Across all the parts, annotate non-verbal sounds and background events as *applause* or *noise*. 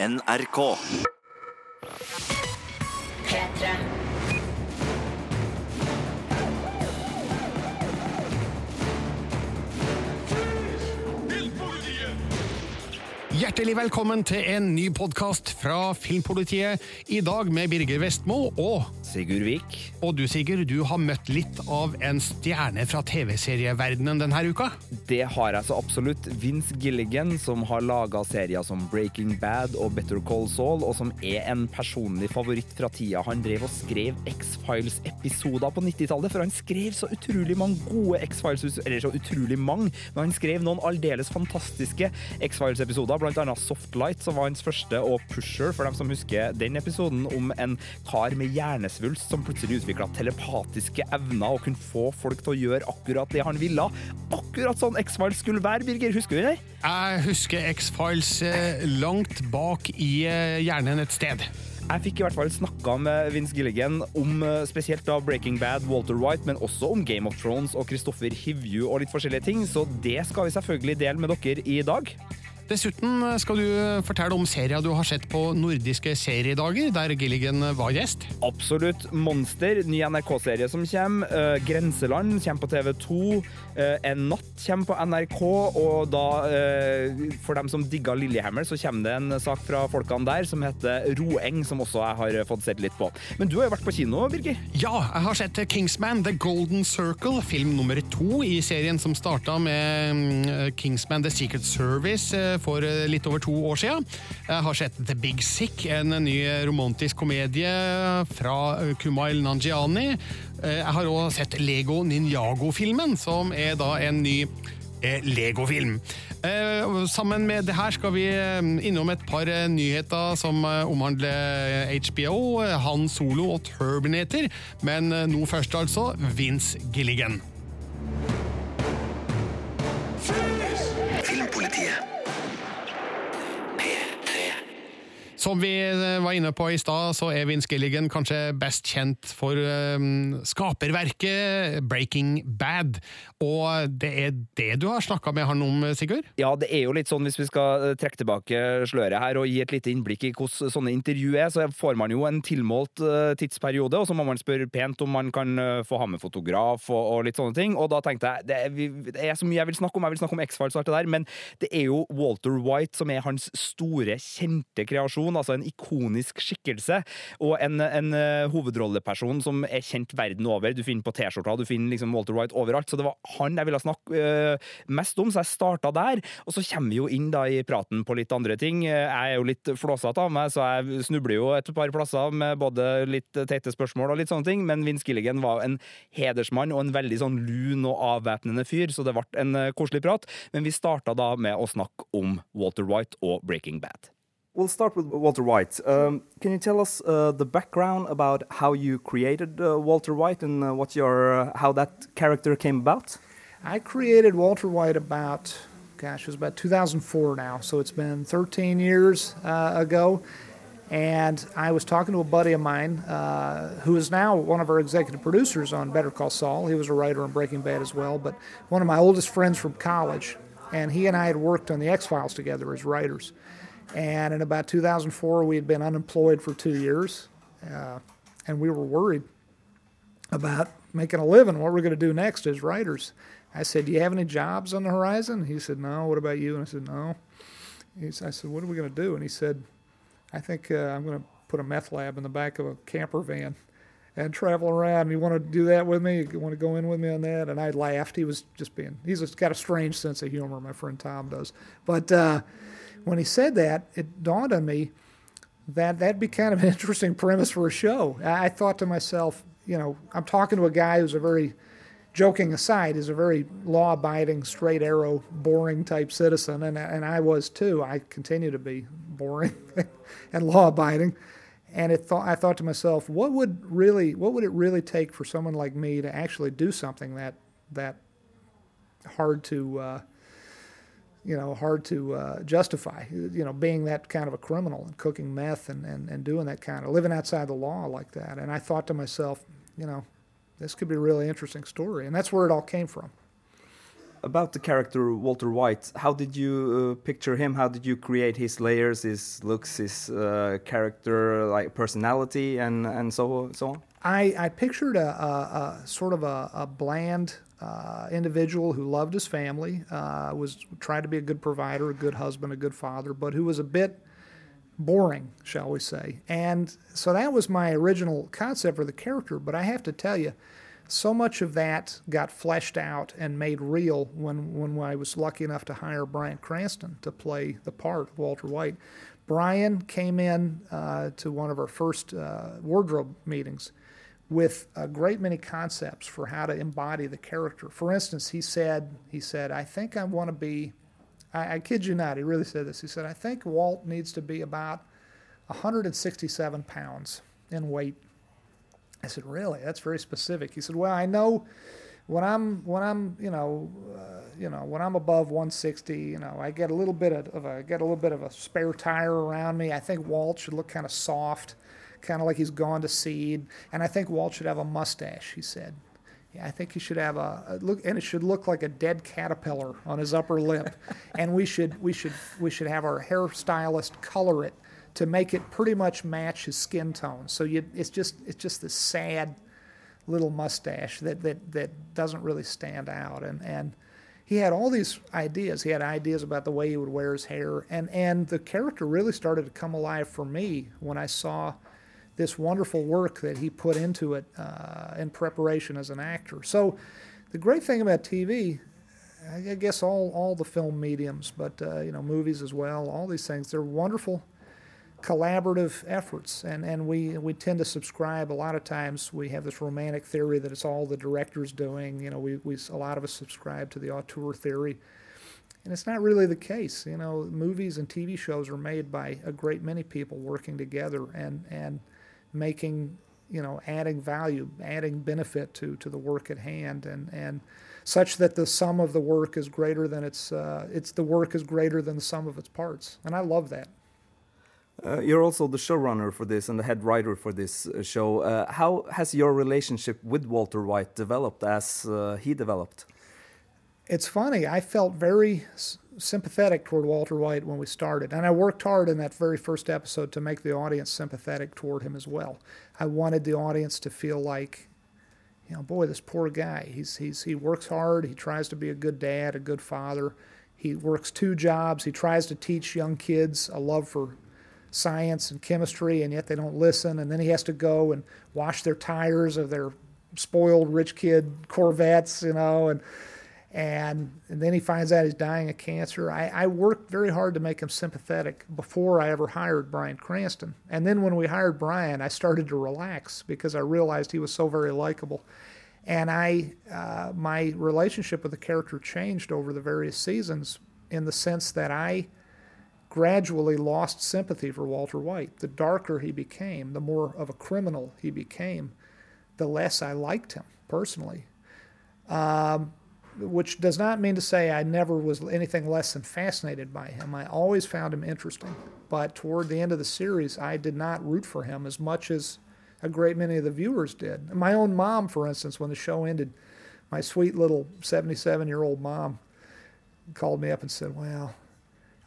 NRK. P3. Hjertelig velkommen til en ny podkast fra Filmpolitiet. I dag med Birger Vestmo og Sigurd Vik. Og du, Sigurd, du har møtt litt av en stjerne fra TV-serieverdenen denne uka. Det har jeg så absolutt. Vince Gilligan, som har laga serier som Breaking Bad og Better Call Saul, og som er en personlig favoritt fra tida han drev og skrev X-Files-episoder på 90-tallet. For han skrev så utrolig mange gode X-Files, eller så utrolig mange, men han skrev noen aldeles fantastiske X-Files-episoder, annet Softlight, som var hans første, og Pusher, for dem som husker den episoden, om en kar med hjernesvulst som plutselig utvikla telepatiske evner og kunne få folk til å gjøre akkurat det han ville. Akkurat sånn X-Files skulle være, Birger. Husker du det? Jeg husker X-Files eh, langt bak i eh, hjernen et sted. Jeg fikk i hvert fall snakka med Vince Gilligan om eh, spesielt da Breaking Bad, Walter White, men også om Game of Thrones og Christopher Hivju og litt forskjellige ting, så det skal vi selvfølgelig dele med dere i dag. Dessuten skal du fortelle om serier du har sett på nordiske seriedager, der Gilligan var gjest. Absolutt. Monster, ny NRK-serie som kommer. Uh, Grenseland kommer på TV2. Uh, en natt kommer på NRK. Og da, uh, for dem som digga Lillehammer, så kommer det en sak fra folkene der som heter Roeng, som også jeg har fått sett litt på. Men du har jo vært på kino, Birger? Ja, jeg har sett Kingsman The Golden Circle, film nummer to i serien som starta med Kingsman The Secret Service for litt over to år siden. Jeg har sett The Big Sick, en ny romantisk komedie fra Kumail Nanjiani. Jeg har òg sett Lego Ninjago-filmen, som er da en ny Lego-film. Sammen med det her skal vi innom et par nyheter som omhandler HBO, Han Solo og Turbinator, men nå først altså Vince Gilligan. Som vi var inne på i stad, så er Vince Gilligan kanskje best kjent for um, skaperverket Breaking Bad. Og det er det du har snakka med han om, Sigurd? Ja, det er jo litt sånn hvis vi skal trekke tilbake sløret her og gi et lite innblikk i hvordan sånne intervju er, så får man jo en tilmålt tidsperiode, og så må man spørre pent om man kan få ha med fotograf og, og, litt sånne ting. Og da tenkte jeg det er, det er så mye jeg vil snakke om, jeg vil snakke om X-Files og alt det der, men det er jo Walter White som er hans store, kjente kreasjon altså en ikonisk skikkelse, og en, en uh, hovedrolleperson som er kjent verden over. Du finner på T-skjorta, du finner liksom Walter White overalt. Så det var han jeg ville snakke øh, mest om, så jeg starta der. Og så kommer vi jo inn da i praten på litt andre ting. Jeg er jo litt flåsete av meg, så jeg snubler jo et par plasser med både litt teite spørsmål og litt sånne ting, men Vince Gilligan var en hedersmann og en veldig sånn lun og avvæpnende fyr, så det ble en koselig prat. Men vi starta da med å snakke om Walter White og Breaking Bad. We'll start with Walter White. Um, can you tell us uh, the background about how you created uh, Walter White and uh, what your how that character came about? I created Walter White about, gosh, it was about 2004 now, so it's been 13 years ago. And I was talking to a buddy of mine uh, who is now one of our executive producers on Better Call Saul. He was a writer on Breaking Bad as well, but one of my oldest friends from college. And he and I had worked on the X Files together as writers. And in about 2004, we had been unemployed for two years, uh, and we were worried about making a living. What we're going to do next as writers. I said, "Do you have any jobs on the horizon?" He said, "No." What about you? And I said, "No." Said, I said, "What are we going to do?" And he said, "I think uh, I'm going to put a meth lab in the back of a camper van." And travel around. You want to do that with me? You want to go in with me on that? And I laughed. He was just being, he's got a strange sense of humor, my friend Tom does. But uh, when he said that, it dawned on me that that'd be kind of an *laughs* interesting premise for a show. I thought to myself, you know, I'm talking to a guy who's a very, joking aside, is a very law abiding, straight arrow, boring type citizen, and, and I was too. I continue to be boring *laughs* and law abiding. And it thought, I thought to myself, what would really, what would it really take for someone like me to actually do something that, that hard to, uh, you know, hard to uh, justify, you know, being that kind of a criminal and cooking meth and, and, and doing that kind of, living outside the law like that. And I thought to myself, you know, this could be a really interesting story. And that's where it all came from. about the character Walter White, how did you uh, picture him? How did you create his layers, his looks, his uh, character, like personality, and and so so on? I, I pictured a, a, a sort of a, a bland uh, individual who loved his family, uh, was trying to be a good provider, a good husband, a good father, but who was a bit boring, shall we say. And so that was my original concept for the character. But I have to tell you, so much of that got fleshed out and made real when, when I was lucky enough to hire Bryan Cranston to play the part of Walter White. Bryan came in uh, to one of our first uh, wardrobe meetings with a great many concepts for how to embody the character. For instance, he said, he said, I think I want to be, I, I kid you not, he really said this. He said, I think Walt needs to be about 167 pounds in weight. I said, really? That's very specific. He said, well, I know when I'm when I'm you know uh, you know when I'm above 160, you know I get a little bit of, of a get a little bit of a spare tire around me. I think Walt should look kind of soft kind of like he's gone to seed. And I think Walt should have a mustache, he said. Yeah, I think he should have a, a, look, and it should look like a dead caterpillar on his upper lip. *laughs* and we should we should we should have our hairstylist color it to make it pretty much match his skin tone. So you, it's just it's just this sad little mustache that that that doesn't really stand out. And and he had all these ideas. He had ideas about the way he would wear his hair, and and the character really started to come alive for me when I saw this wonderful work that he put into it uh, in preparation as an actor. So, the great thing about TV, I guess all, all the film mediums, but uh, you know movies as well, all these things, they're wonderful collaborative efforts, and and we we tend to subscribe. A lot of times we have this romantic theory that it's all the directors doing. You know, we we a lot of us subscribe to the auteur theory. And it's not really the case. You know, movies and TV shows are made by a great many people working together, and, and making you know adding value adding benefit to to the work at hand and and such that the sum of the work is greater than its uh, it's the work is greater than the sum of its parts and i love that uh, you're also the showrunner for this and the head writer for this uh, show. Uh, how has your relationship with Walter White developed as uh, he developed? It's funny. I felt very sympathetic toward Walter White when we started. And I worked hard in that very first episode to make the audience sympathetic toward him as well. I wanted the audience to feel like, you know, boy, this poor guy. He's, he's, he works hard. He tries to be a good dad, a good father. He works two jobs. He tries to teach young kids a love for science and chemistry, and yet they don't listen. And then he has to go and wash their tires of their spoiled rich kid Corvettes, you know, and and, and then he finds out he's dying of cancer. I, I, worked very hard to make him sympathetic before I ever hired Brian Cranston. And then when we hired Brian, I started to relax because I realized he was so very likable. And I, uh, my relationship with the character changed over the various seasons in the sense that I gradually lost sympathy for Walter White. The darker he became, the more of a criminal he became, the less I liked him personally. Um, which does not mean to say I never was anything less than fascinated by him. I always found him interesting. But toward the end of the series, I did not root for him as much as a great many of the viewers did. My own mom, for instance, when the show ended, my sweet little 77 year old mom called me up and said, Well,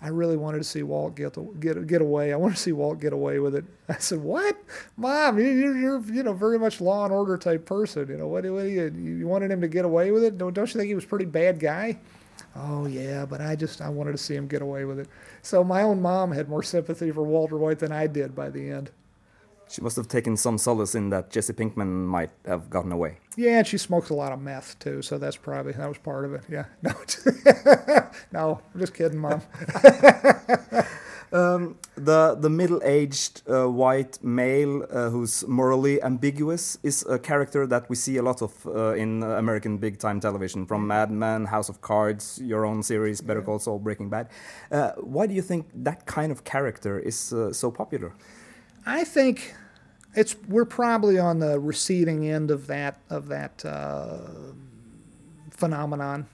I really wanted to see Walt get get get away. I want to see Walt get away with it. I said, "What, Mom? You're you're you know very much law and order type person. You know what? What you you wanted him to get away with it? Don't don't you think he was a pretty bad guy?" Oh yeah, but I just I wanted to see him get away with it. So my own mom had more sympathy for Walter White than I did by the end. She must have taken some solace in that Jesse Pinkman might have gotten away. Yeah, and she smokes a lot of meth too, so that's probably that was part of it. Yeah, *laughs* no, no, I'm just kidding, mom. *laughs* um, the the middle-aged uh, white male uh, who's morally ambiguous is a character that we see a lot of uh, in American big-time television, from Mad Men, House of Cards, your own series, Better Call Saul, Breaking Bad. Uh, why do you think that kind of character is uh, so popular? I think it's we're probably on the receding end of that of that uh, phenomenon.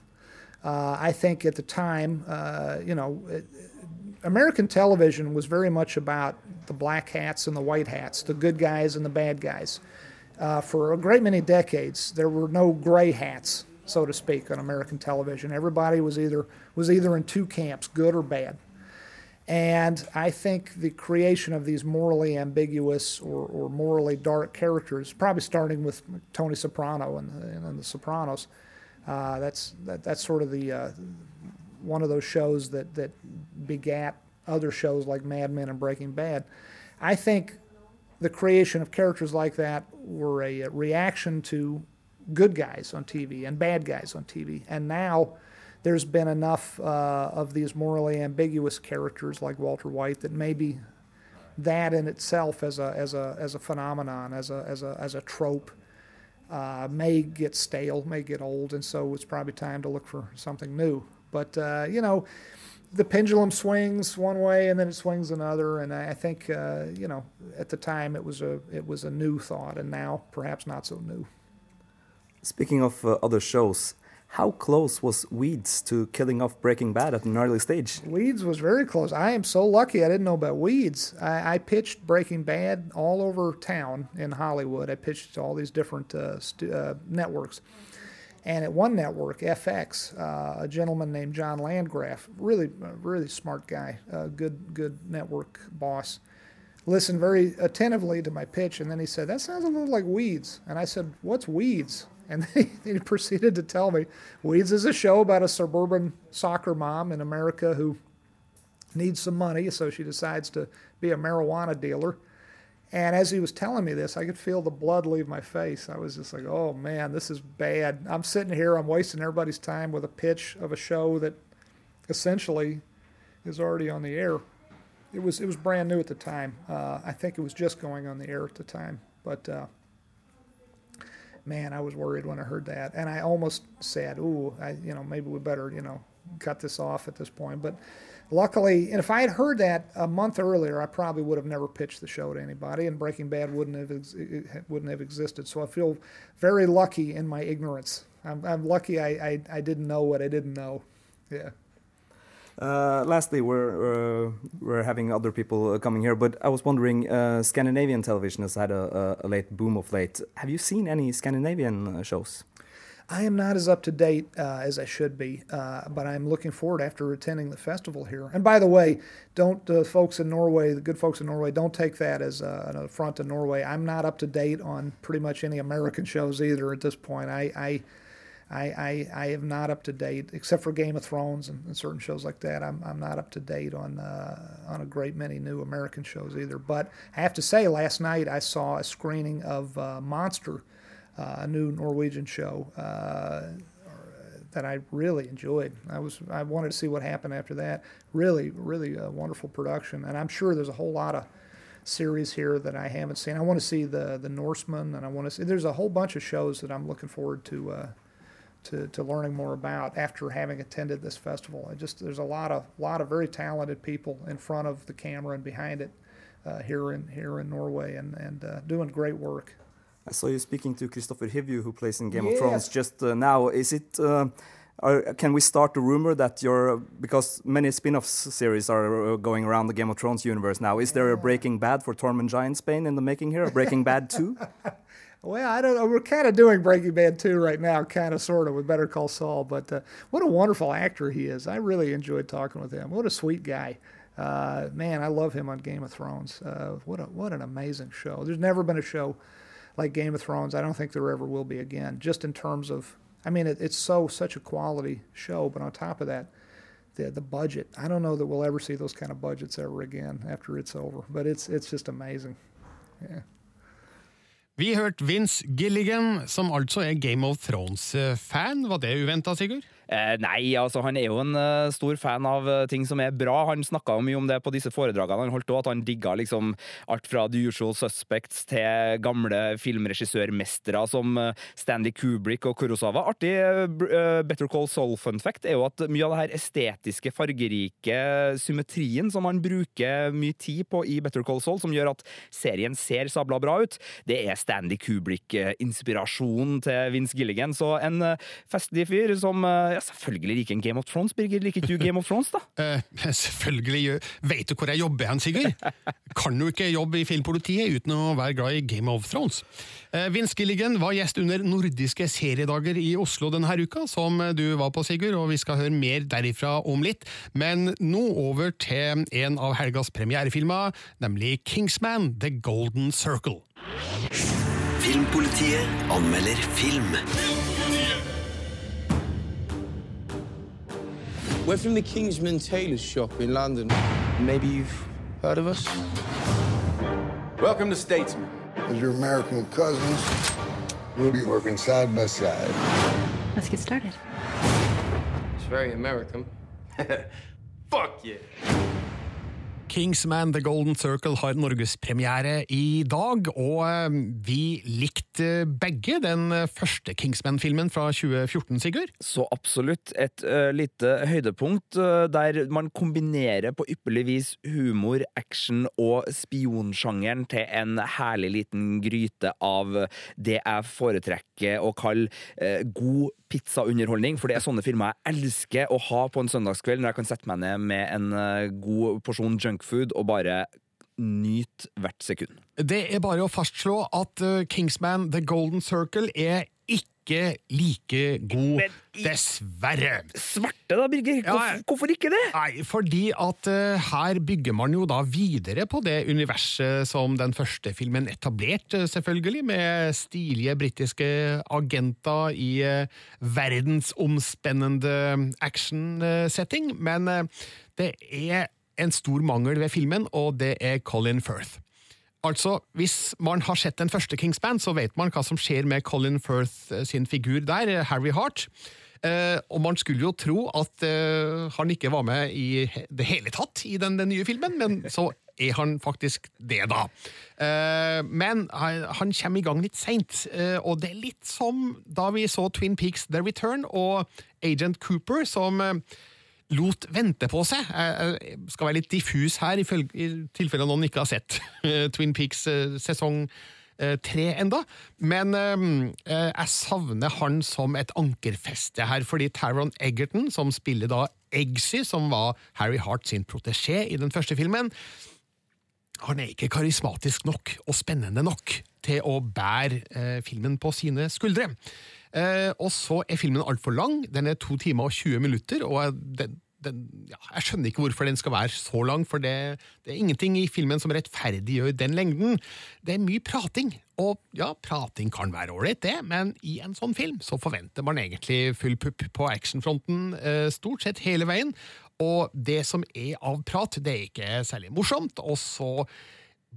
Uh, I think at the time, uh, you know, it, American television was very much about the black hats and the white hats, the good guys and the bad guys. Uh, for a great many decades, there were no gray hats, so to speak, on American television. Everybody was either was either in two camps, good or bad. And I think the creation of these morally ambiguous or, or morally dark characters, probably starting with Tony Soprano and, and The Sopranos, uh, that's that, that's sort of the uh, one of those shows that that begat other shows like Mad Men and Breaking Bad. I think the creation of characters like that were a, a reaction to good guys on TV and bad guys on TV, and now there's been enough uh, of these morally ambiguous characters like Walter White that maybe that in itself as a as a as a phenomenon as a as a as a trope uh, may get stale, may get old, and so it's probably time to look for something new. But uh, you know, the pendulum swings one way and then it swings another, and I, I think uh, you know at the time it was a it was a new thought, and now perhaps not so new. Speaking of uh, other shows, how close was Weeds to killing off Breaking Bad at an early stage? Weeds was very close. I am so lucky I didn't know about Weeds. I, I pitched Breaking Bad all over town in Hollywood. I pitched to all these different uh, uh, networks. And at one network, FX, uh, a gentleman named John Landgraf, really, really smart guy, uh, good, good network boss, listened very attentively to my pitch, and then he said, "That sounds a little like Weeds." And I said, "What's Weeds?" And *laughs* he proceeded to tell me, "Weeds is a show about a suburban soccer mom in America who needs some money, so she decides to be a marijuana dealer." And as he was telling me this, I could feel the blood leave my face. I was just like, oh man, this is bad. I'm sitting here, I'm wasting everybody's time with a pitch of a show that essentially is already on the air. It was it was brand new at the time. Uh, I think it was just going on the air at the time. But uh, man, I was worried when I heard that, and I almost said, "Ooh, I, you know, maybe we better, you know, cut this off at this point." But luckily, and if I had heard that a month earlier, I probably would have never pitched the show to anybody, and Breaking Bad wouldn't have ex- wouldn't have existed. So I feel very lucky in my ignorance. I'm, I'm lucky I, I, I didn't know what I didn't know. Yeah. Uh, lastly, we're uh, we're having other people uh, coming here, but I was wondering, uh, Scandinavian television has had a, a, a late boom of late. Have you seen any Scandinavian uh, shows? I am not as up to date as I should be, but I'm looking forward after attending the festival here. And by the way, don't folks in Norway, the good folks in Norway, don't take that as an affront to Norway. I'm not up to date on pretty much any American *laughs* shows either at this point. I, I I, I, I am not up to date, except for Game of Thrones and, and certain shows like that. I'm, I'm not up to date on uh, on a great many new American shows either. But I have to say, last night I saw a screening of uh, Monster, uh, a new Norwegian show uh, that I really enjoyed. I was I wanted to see what happened after that. Really, really a wonderful production, and I'm sure there's a whole lot of series here that I haven't seen. I want to see the the Norseman, and I want to see. There's a whole bunch of shows that I'm looking forward to. To, to learning more about after having attended this festival. I just there's a lot of lot of very talented people in front of the camera and behind it uh, here in here in Norway and and uh, doing great work. I saw you speaking to Christopher Hivju, who plays in Game of Thrones just uh, now. Is it? Uh, are, can we start the rumor that you're because many spin-off series are uh, going around the Game of Thrones universe now? Is there a Breaking Bad for Tormund Giantsbane in the making here? A Breaking Bad two? *laughs* Well, I don't know. We're kind of doing Breaking Bad 2 right now, kind of, sort of, with Better Call Saul. But uh, what a wonderful actor he is. I really enjoyed talking with him. What a sweet guy. Uh, man, I love him on Game of Thrones. Uh, what, a, what an amazing show. There's never been a show like Game of Thrones. I don't think there ever will be again, just in terms of, I mean, it, it's so, such a quality show. But on top of that, the, the budget. I don't know that we'll ever see those kind of budgets ever again after it's over. But it's, it's just amazing. Yeah. Vi hørte Vince Gilligan, som altså er Game of Thrones-fan. Var det uventa, Sigurd? Eh, nei, altså han er jo en eh, stor fan av eh, ting som er bra. Han snakka mye om det på disse foredragene han holdt òg, at han digga liksom alt fra The Usual Suspects til gamle filmregissørmestere som Stanley Kubrick og Kurosawa. Artig Better Call Saul fun fact er jo at mye av det her estetiske, fargerike symmetrien som han bruker mye tid på i Better Call Saul, som gjør at serien ser sabla bra ut, det er Stanley Kubrick-inspirasjonen til Vince Gilligan. Så en festlig fyr som ja, selvfølgelig liker en Game of Thrones. Birger, liker ikke du Game of Thrones, da? *laughs* Eh, selvfølgelig Veit Vet du hvor jeg jobber hen, Sigurd? Kan jo ikke jobbe i filmpolitiet uten å være glad i Game of Thrones. Eh, Vince Gilligan var gjest under nordiske seriedager i Oslo denne uka, som du var på, Sigurd, og vi skal høre mer derifra om litt. Men nå over til en av helgas premierefilmer, nemlig Kingsman The Golden Circle. Filmpolitiet anmelder film. We're from the Kingsman Tailor Shop in London. Maybe you've heard of us? Welcome to Statesman. As your American cousins, we'll be working side by side. Let's get started. It's very American. *laughs* Fuck yeah. Kingsman The Golden Circle har norgespremiere i dag, og eh, vi likte begge den første Kingsman-filmen fra 2014, Sigurd. Så absolutt et uh, lite høydepunkt uh, der man kombinerer på ypperlig vis humor, action og spionsjangeren til en herlig liten gryte av det jeg foretrekker å kalle uh, god pizzaunderholdning, for det er sånne filmer jeg elsker å ha på en søndagskveld, når jeg kan sette meg ned med en god porsjon junkfood og bare nyte hvert sekund. Det er bare å fastslå at Kingsman The Golden Circle er ikke like god, dessverre. Svarte da, Birger? Hvorfor, hvorfor ikke det? Nei, fordi at uh, her bygger man jo da videre på det universet som den første filmen etablerte, selvfølgelig, med stilige britiske agenter i uh, verdensomspennende action-setting, men uh, det er en stor mangel ved filmen, og det er Colin Firth. Altså, Hvis man har sett den første Kingsband, så vet man hva som skjer med Colin Firth eh, sin figur der, eh, Harry Hart. Eh, og man skulle jo tro at eh, han ikke var med i det hele tatt i den, den nye filmen, men *laughs* så er han faktisk det, da. Eh, men han, han kommer i gang litt seint, eh, og det er litt som da vi så Twin Peaks The Return og Agent Cooper, som eh, lot vente på seg. Jeg skal være litt diffus her, i tilfelle noen ikke har sett eh, Twin Peaks eh, sesong eh, tre enda. Men eh, eh, jeg savner han som et ankerfeste her, fordi Taron Egerton, som spiller da Eggsy, som var Harry Hart sin protesjé i den første filmen, han er ikke karismatisk nok og spennende nok til å bære filmen på sine skuldre. Eh, og så er filmen altfor lang. Den er to timer og 20 minutter, og den, den, ja, jeg skjønner ikke hvorfor den skal være så lang, for det, det er ingenting i filmen som rettferdiggjør den lengden. Det er mye prating, og ja, prating kan være ålreit, det, men i en sånn film så forventer man egentlig full pupp på actionfronten eh, stort sett hele veien. Og det som er av prat, det er ikke særlig morsomt, og så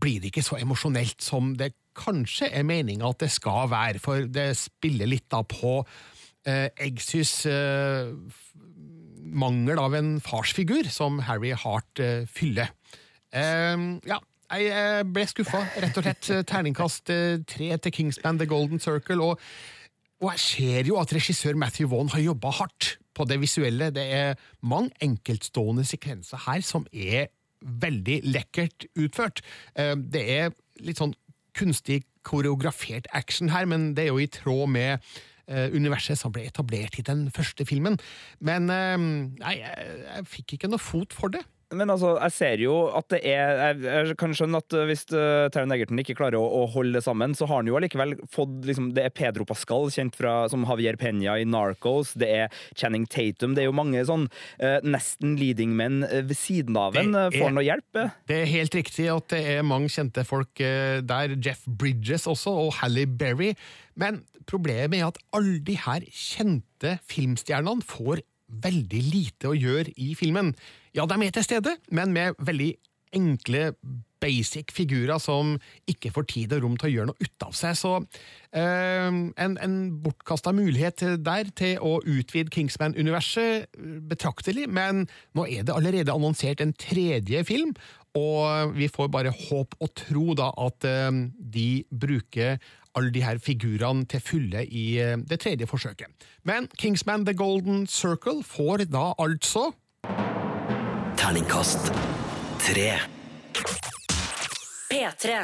blir det ikke så emosjonelt som det kanskje er meninga at det skal være, for det spiller litt da på eh, Eggsys eh, mangel av en farsfigur som Harry Hart eh, fyller. Eh, ja, jeg eh, ble skuffa, rett og slett. Eh, Terningkast eh, tre til Kingsman The Golden Circle. og og jeg ser jo at regissør Matthew Vaughn har jobba hardt på det visuelle. Det er mange enkeltstående sekvenser her som er veldig lekkert utført. Eh, Det er litt sånn kunstig koreografert action her, men det er jo i tråd med eh, universet som ble etablert i den første filmen. Men eh, nei, jeg, jeg fikk ikke noe fot for det. Men altså, jeg ser jo at det er Jeg, jeg kan skjønne at uh, hvis uh, Taron Egerton ikke klarer å, å holde det sammen, så har han jo allikevel fått liksom, Det er Pedro Pascal, kjent fra, som Javier Peña i Narcos. Det er Channing Tatum. Det er jo mange sånn uh, nesten leading men ved siden av en. Uh, Får noe hjelp? Det er helt riktig at det er mange kjente folk eh, der. Jeff Bridges også, og Halle Berry. Men problemet er at alle de her kjente filmstjernene får veldig lite å gjøre i filmen. Ja, de er til stede, men med veldig enkle, basic figurer som ikke får tid og rom til å gjøre noe ut av seg. Så eh, en, en bortkasta mulighet der til å utvide Kingsman-universet eh, betraktelig, men nå er det allerede annonsert en tredje film, og vi får bare håp og tro da at eh, de bruker alle de her figurene til fulle i eh, det tredje forsøket. Men Kingsman The Golden Circle får da altså Terningkast tre. P3.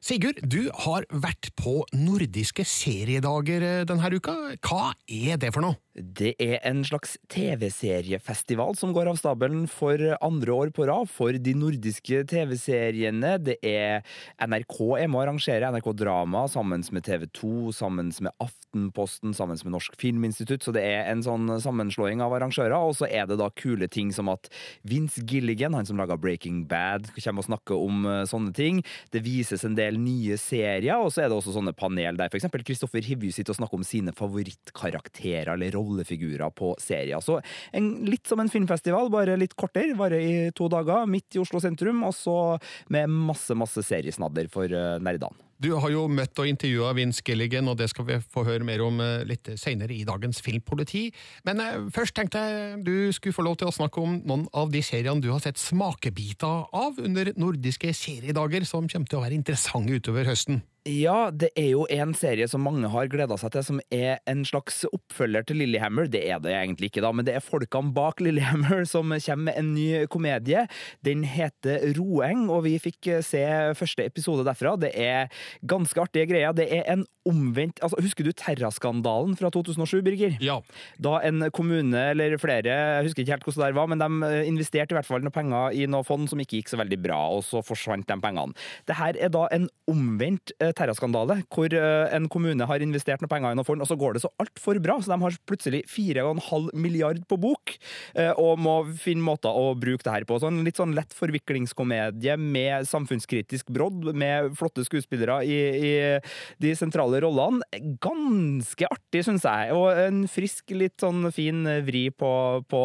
Sigurd, du har vært på nordiske seriedager eh, denne uka. Hva er det for noe? Det er en slags TV-seriefestival som går av stabelen for andre år på rad for de nordiske TV-seriene. Det er NRK er med å arrangere, NRK Drama sammen med TV 2, sammen med Aftenposten, sammen med Norsk Filminstitutt, så det er en sånn sammenslåing av arrangører. Og så er det da kule ting som at Vince Gilligan, han som laga Breaking Bad, kommer og snakker om eh, sånne ting. Det vises en del nye serier, og så er det også sånne panel der f.eks. Kristoffer Hivju sitter og snakker om sine favorittkarakterer eller rollefigurer på serier. Så en, litt som en filmfestival, bare litt kortere. Varer i to dager, midt i Oslo sentrum, og så med masse, masse seriesnadder for uh, nerdene. Du har jo møtt og intervjua Vince Gilligan, og det skal vi få høre mer om eh, litt seinere i dagens Filmpoliti. Men eh, først tenkte jeg du skulle få lov til å snakke om noen av de seriene du har sett smakebiter av under nordiske seriedager, som kommer til å være interessante utover høsten. Ja, det er jo en serie som mange har gleda seg til, som er en slags oppfølger til Lillehammer. Det er det egentlig ikke, da, men det er folkene bak Lillehammer som kommer med en ny komedie. Den heter Roeng, og vi fikk se første episode derfra. Det er ganske artige greier. Det er en omvendt altså, Husker du Terraskandalen fra 2007, Birger? Ja. Da en kommune, eller flere, jeg husker ikke helt hvordan det var, men de investerte i hvert fall noen penger i noe fond som ikke gikk så veldig bra, og så forsvant de pengene. Det her er da en omvendt eh, terraskandale, hvor eh, en kommune har investert noen penger i noe fond, og så går det så altfor bra, så de har plutselig 4,5 milliard på bok, eh, og må finne måter å bruke det her på. Så en litt sånn lett forviklingskomedie med samfunnskritisk brodd, med flotte skuespillere i, i de sentrale rollene. Ganske artig, syns jeg, og en frisk, litt sånn fin vri på, på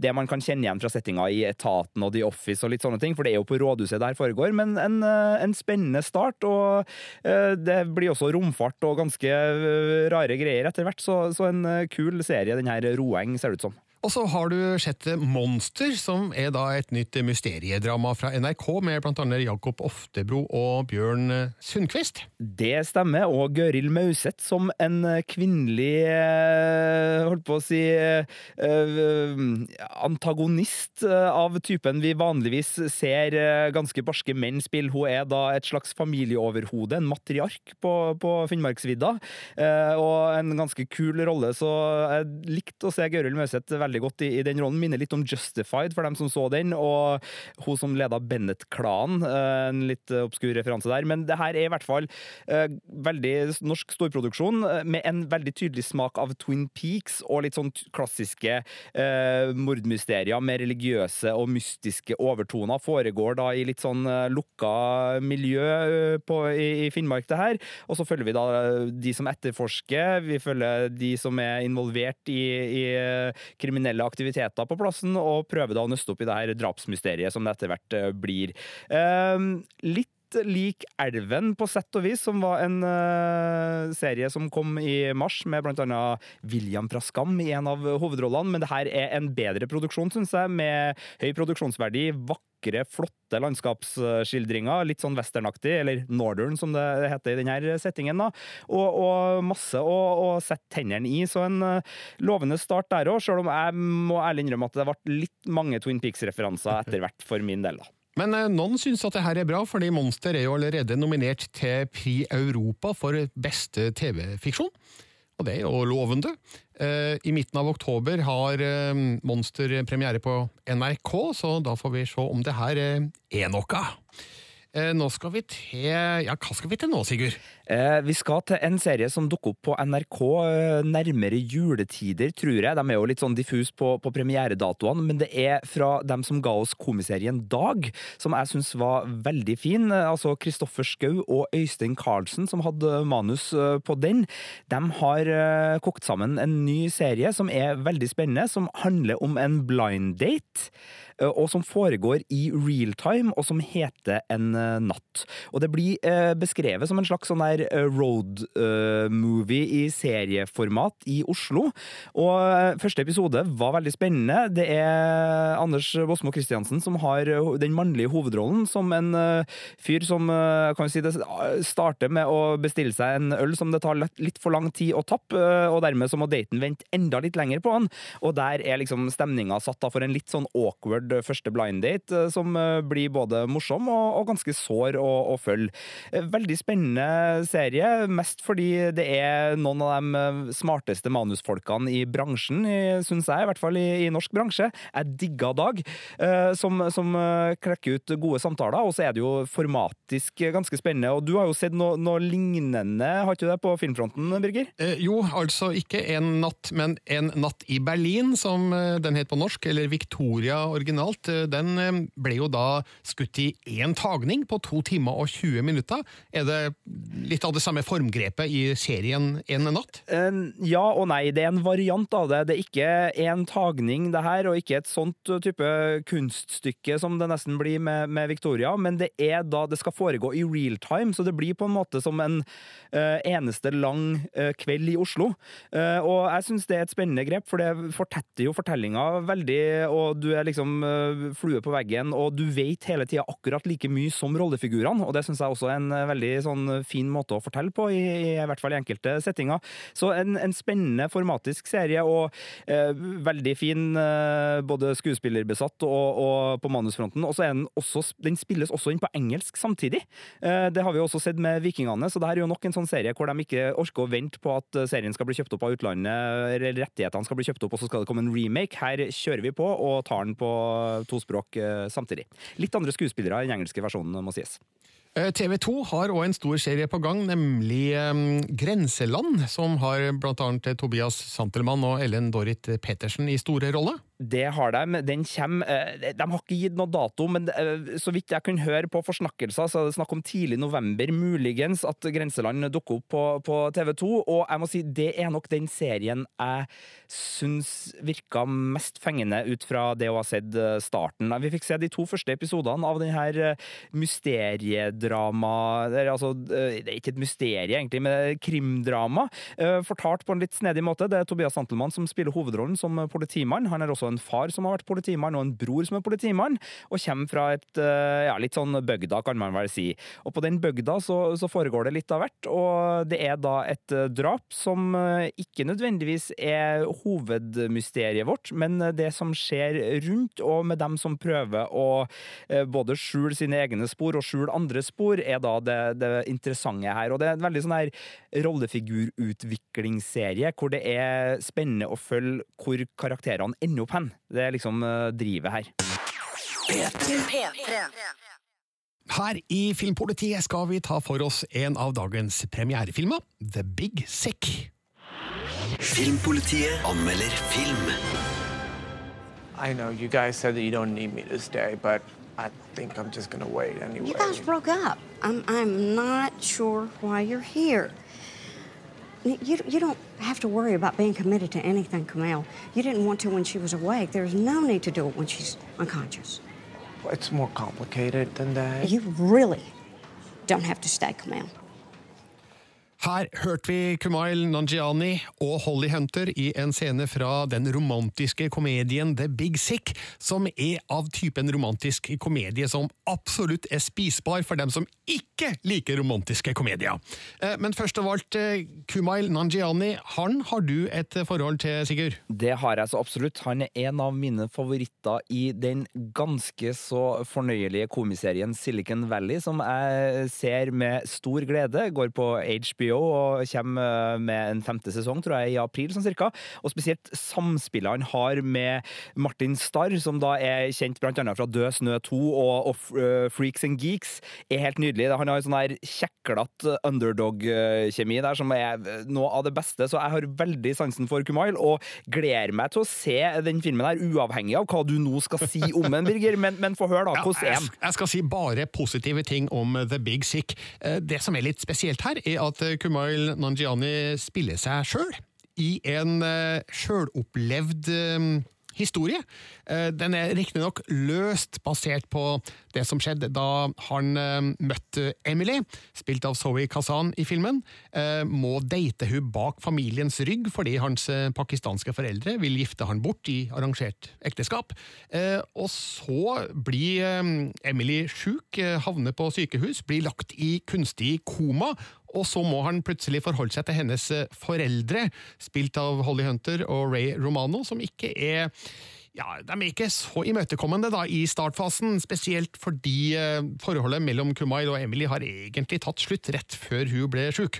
det man kan kjenne igjen fra settinga i Etaten og The Office og litt sånne ting, for det er jo på rådhuset der foregår, men en, eh, en spennende start. og Eh, det blir også romfart og ganske eh, rare greier etter hvert, så, så en kul serie, den her Roeng, ser ut som. Og så har du sett Monster, som er da et nytt mysteriedrama fra NRK, med annet Jakob Oftebro og Bjørn Sundquist. Det stemmer, og Gøril Mauseth som en kvinnelig holdt på å si antagonist av typen vi vanligvis ser ganske barske menn spille. Hun er da et slags familieoverhode, en matriark på, på Finnmarksvidda, og en ganske kul rolle, så jeg likte å se Gøril Mauseth veldig veldig godt i, i, den rollen. Minner litt om Justified, for dem som så den. Og hun som leda Bennett-klanen. Eh, en litt obskur referanse der. Men det her er i hvert fall uh, veldig norsk storproduksjon, med en veldig tydelig smak av Twin Peaks og litt sånn klassiske eh, mordmysterier med religiøse og mystiske overtoner. Foregår da i litt sånn lukka miljø på, i, i Finnmark, det her. Og så følger vi da de som etterforsker, vi følger de som er involvert i, i kriminelle aktiviteter på plassen, og prøver da å nøste opp i det her drapsmysteriet som det etter hvert eh, blir. Ehm, litt lik Elven, på sett og vis, som var en uh, serie som kom i mars, med bl.a. William fra Skam i en av hovedrollene. Men det her er en bedre produksjon, syns jeg, med høy produksjonsverdi. Vakre, flotte landskapsskildringer. Litt sånn westernaktig, eller northern, som det heter i denne settingen. da, Og, og masse å, å sette tennene i. Så en uh, lovende start der òg, sjøl om jeg må ærlig innrømme at det ble litt mange Twin Peaks-referanser *laughs* etter hvert for min del. da. Men eh, noen syns at det her er bra, fordi Monster er jo allerede nominert til Pri Europa for beste TV-fiksjon. Og det er jo lovende. Eh, I midten av oktober har eh, Monster premiere på NRK, så da får vi se om det her er noe. Eh, nå skal vi til Ja, hva skal vi til nå, Sigurd? Eh, vi skal til en serie som dukker opp på NRK eh, nærmere juletider, tror jeg. De er jo litt sånn diffus på, på premieredatoene, men det er fra dem som ga oss komiserien Dag, som jeg syns var veldig fin. Altså Kristoffer Schou og Øystein Carlsen, som hadde manus eh, på den. De har eh, kokt sammen en ny serie som er veldig spennende, som handler om en blind date. Eh, og som foregår i real time, og som heter En eh, natt. Og det blir eh, beskrevet som en slags sånn der road movie i serieformat i Oslo. Og første episode var veldig spennende. Det er Anders Bosmo Christiansen som har den mannlige hovedrollen som en fyr som kan si det, starter med å bestille seg en øl som det tar litt for lang tid å tappe, og dermed så må daten vente enda litt lenger på han. Og der er liksom stemninga satt da for en litt sånn awkward første blind date, som blir både morsom og, og ganske sår å, å følge. Eh, Veldig spennende serie, mest fordi det er noen av de eh, smarteste manusfolkene i bransjen, syns jeg, i hvert fall i, i norsk bransje. Jeg digga Dag, eh, som, som eh, klekker ut gode samtaler, og så er det jo formatisk ganske spennende. Og du har jo sett noe, noe lignende, har ikke du det, på filmfronten, Birger? Eh, jo, altså ikke En natt, men En natt i Berlin, som eh, den het på norsk, eller Victoria originalt. Eh, Den eh, ble jo da skutt i én tagning på to timer og 20 minutter. Er det litt av det samme formgrepet i serien En natt? Eh, Ja og nei, det er en variant av det. Det er ikke en tagning, det her, og ikke et sånt type kunststykke som det nesten blir med, med Victoria, men det er da det skal foregå i real time, så det blir på en måte som en eneste lang kveld i Oslo. Og jeg syns det er et spennende grep, for det fortetter jo fortellinga veldig, og du er liksom flue på veggen, og du vet hele tida akkurat like mye som rollefigurene, og det syns jeg også er en eh, veldig sånn fin måte å fortelle på, i, i hvert fall i enkelte settinger. Så en, en spennende formatisk serie, og eh, veldig fin eh, både skuespillerbesatt og, og på manusfronten. Og så er den spilles også inn på engelsk samtidig. Eh, det har vi også sett med Vikingene, så det her er jo nok en sånn serie hvor de ikke orker å vente på at eh, serien skal bli kjøpt opp av utlandet, eller rettighetene skal bli kjøpt opp, og så skal det komme en remake. Her kjører vi på og tar den på to språk eh, samtidig. Litt andre skuespillere i den engelske versjonen, må sies. Eh, TV 2 har òg en stor serie på gang, nemlig eh, Grenseland, som har annet Tobias Santelmann og Ellen Dorrit Petersen i store roller. Det har de. Den kommer eh, De har ikke gitt noe dato, men eh, så vidt jeg kunne høre på forsnakkelser, så er det snakk om tidlig november, muligens, at Grenseland dukker opp på, på TV 2. Og jeg må si, det er nok den serien jeg syns virka mest fengende ut fra det å ha sett starten. Vi fikk se de to første episodene av denne den her det er, altså, Det er ikke et mysterie, egentlig, men krimdrama. Fortalt på en litt snedig måte. Det er Tobias Santelmann som spiller hovedrollen som politimann. Han er også en far som har vært politimann, og en bror som er politimann, og kommer fra et ja, litt sånn bygda, kan man vel si. Og på den bygda så, så foregår det litt av hvert, og det er da et drap som ikke nødvendigvis er hovedmysteriet vårt, men det som skjer rundt, og med dem som prøver å både skjule sine egne spor og skjule andre spor, er da det, det interessante her. Og det er en veldig sånn her rollefigurutviklingsserie hvor det er spennende å følge hvor karakterene ender opp hen. Det er liksom uh, drivet her. Her i Filmpolitiet skal vi ta for oss en av dagens premierefilmer, The Big Sick. Filmpolitiet anmelder film. I know you guys said that you don't need me this day, but I think I'm just gonna wait anyway. You guys broke up. I'm, I'm not sure why you're here. You, you don't have to worry about being committed to anything, Camille. You didn't want to when she was awake. There's no need to do it when she's unconscious. It's more complicated than that. You really don't have to stay, Camille. Her hørte vi Kumail Nanjiani og Holly Hunter i en scene fra den romantiske komedien The Big Sick, som er av typen romantisk komedie som absolutt er spisbar for dem som ikke liker romantiske komedier. Eh, Men først av alt, eh, Kumail Nanjiani, han har du et forhold til, Sigurd? Det har jeg så absolutt. Han er en av mine favoritter i den ganske så fornøyelige komiserien Silicon Valley, som jeg ser med stor glede. Går på HBO og kommer med en femte sesong, tror jeg, i april sånn cirka. Og spesielt samspillet han har med Martin Starr, som da er kjent blant annet fra Død snø 2 og, og uh, Freaks and Geeks, er helt nydelig. Han har jo sånn her kjeklete underdog-kjemi der som er noe av det beste, så jeg har veldig sansen for Kumail og gleder meg til å se den filmen her, uavhengig av hva du nå skal si om den, Birger. Men, men få høre, da. Hvordan er den? jeg skal si bare positive ting om The Big Sick. Eh, Det som er litt spesielt her, er at eh, Kumail Nanjiani spiller seg sjøl i en eh, sjølopplevd eh, historie. Eh, Den er riktignok løst basert på det som skjedde da han møtte Emily, spilt av Zoe Kazan i filmen, må date hun bak familiens rygg fordi hans pakistanske foreldre vil gifte han bort i arrangert ekteskap. Og så blir Emily sjuk, havner på sykehus, blir lagt i kunstig koma, og så må han plutselig forholde seg til hennes eh, foreldre, spilt av Holly Hunter og Ray Romano, som ikke er ja, de er ikke så imøtekommende da i startfasen, spesielt fordi eh, forholdet mellom Kumail og Emily har egentlig tatt slutt rett før hun ble sjuk.